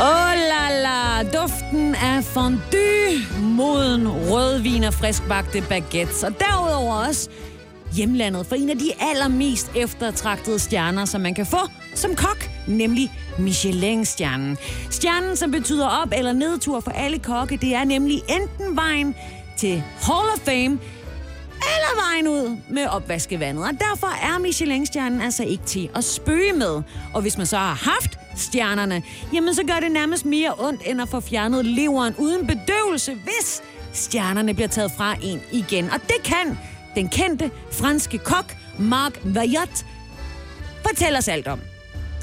Oh la la, duften af fondue, moden, rødvin og friskbagte baguettes. Og derudover også hjemlandet for en af de allermest eftertragtede stjerner, som man kan få som kok, nemlig Michelin-stjernen. Stjernen, som betyder op- eller nedtur for alle kokke, det er nemlig enten vejen til Hall of Fame, eller vejen ud med opvaskevandet. Og derfor er Michelin-stjernen altså ikke til at spøge med. Og hvis man så har haft stjernerne, jamen så gør det nærmest mere ondt, end at få fjernet leveren uden bedøvelse, hvis stjernerne bliver taget fra en igen. Og det kan den kendte franske kok Marc Vajot, fortæller os alt om.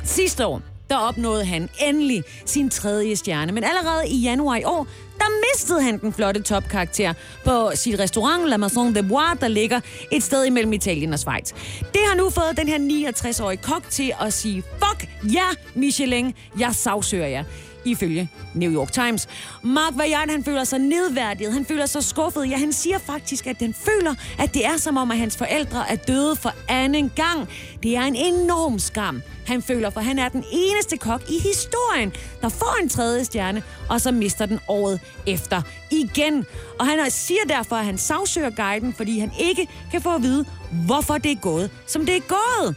Sidste år, der opnåede han endelig sin tredje stjerne. Men allerede i januar i år, der mistede han den flotte topkarakter på sit restaurant La Maison de Bois, der ligger et sted imellem Italien og Schweiz. Det har nu fået den her 69-årige kok til at sige, fuck ja, Michelin, jeg sagsøger jer ifølge New York Times. Mark Vajard, han føler sig nedværdiget, han føler sig skuffet. Ja, han siger faktisk, at den føler, at det er som om, at hans forældre er døde for anden gang. Det er en enorm skam, han føler, for han er den eneste kok i historien, der får en tredje stjerne, og så mister den året efter igen. Og han siger derfor, at han sagsøger guiden, fordi han ikke kan få at vide, hvorfor det er gået, som det er gået.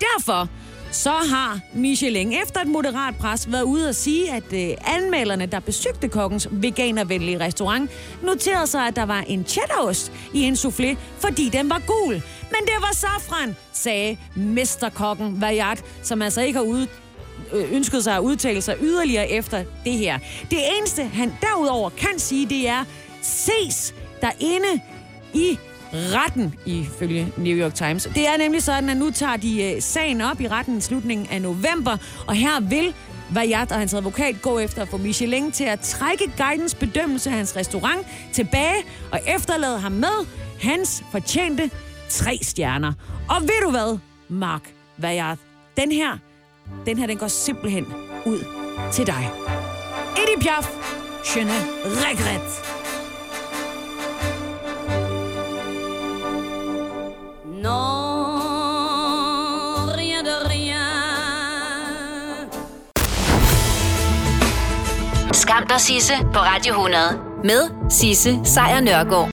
Derfor så har Michelin efter et moderat pres været ude og sige, at øh, anmelderne, der besøgte kokkens veganervenlige restaurant, noterede sig, at der var en cheddarost i en soufflé, fordi den var gul. Men det var safran, sagde mesterkokken Vajat, som altså ikke har ude, ønskede øh, ønsket sig at udtale sig yderligere efter det her. Det eneste, han derudover kan sige, det er, ses derinde i retten, ifølge New York Times. Det er nemlig sådan, at nu tager de øh, sagen op i retten i slutningen af november, og her vil Vajat og hans advokat gå efter at få Michelin til at trække guidens bedømmelse af hans restaurant tilbage og efterlade ham med hans fortjente tre stjerner. Og ved du hvad, Mark Vajat? Den her, den her, den går simpelthen ud til dig. Edith Piaf, je ne regrette. Non, rien de rien. Skam dig, Sisse, på Radio 100. Med Sisse Sejr Nørgaard.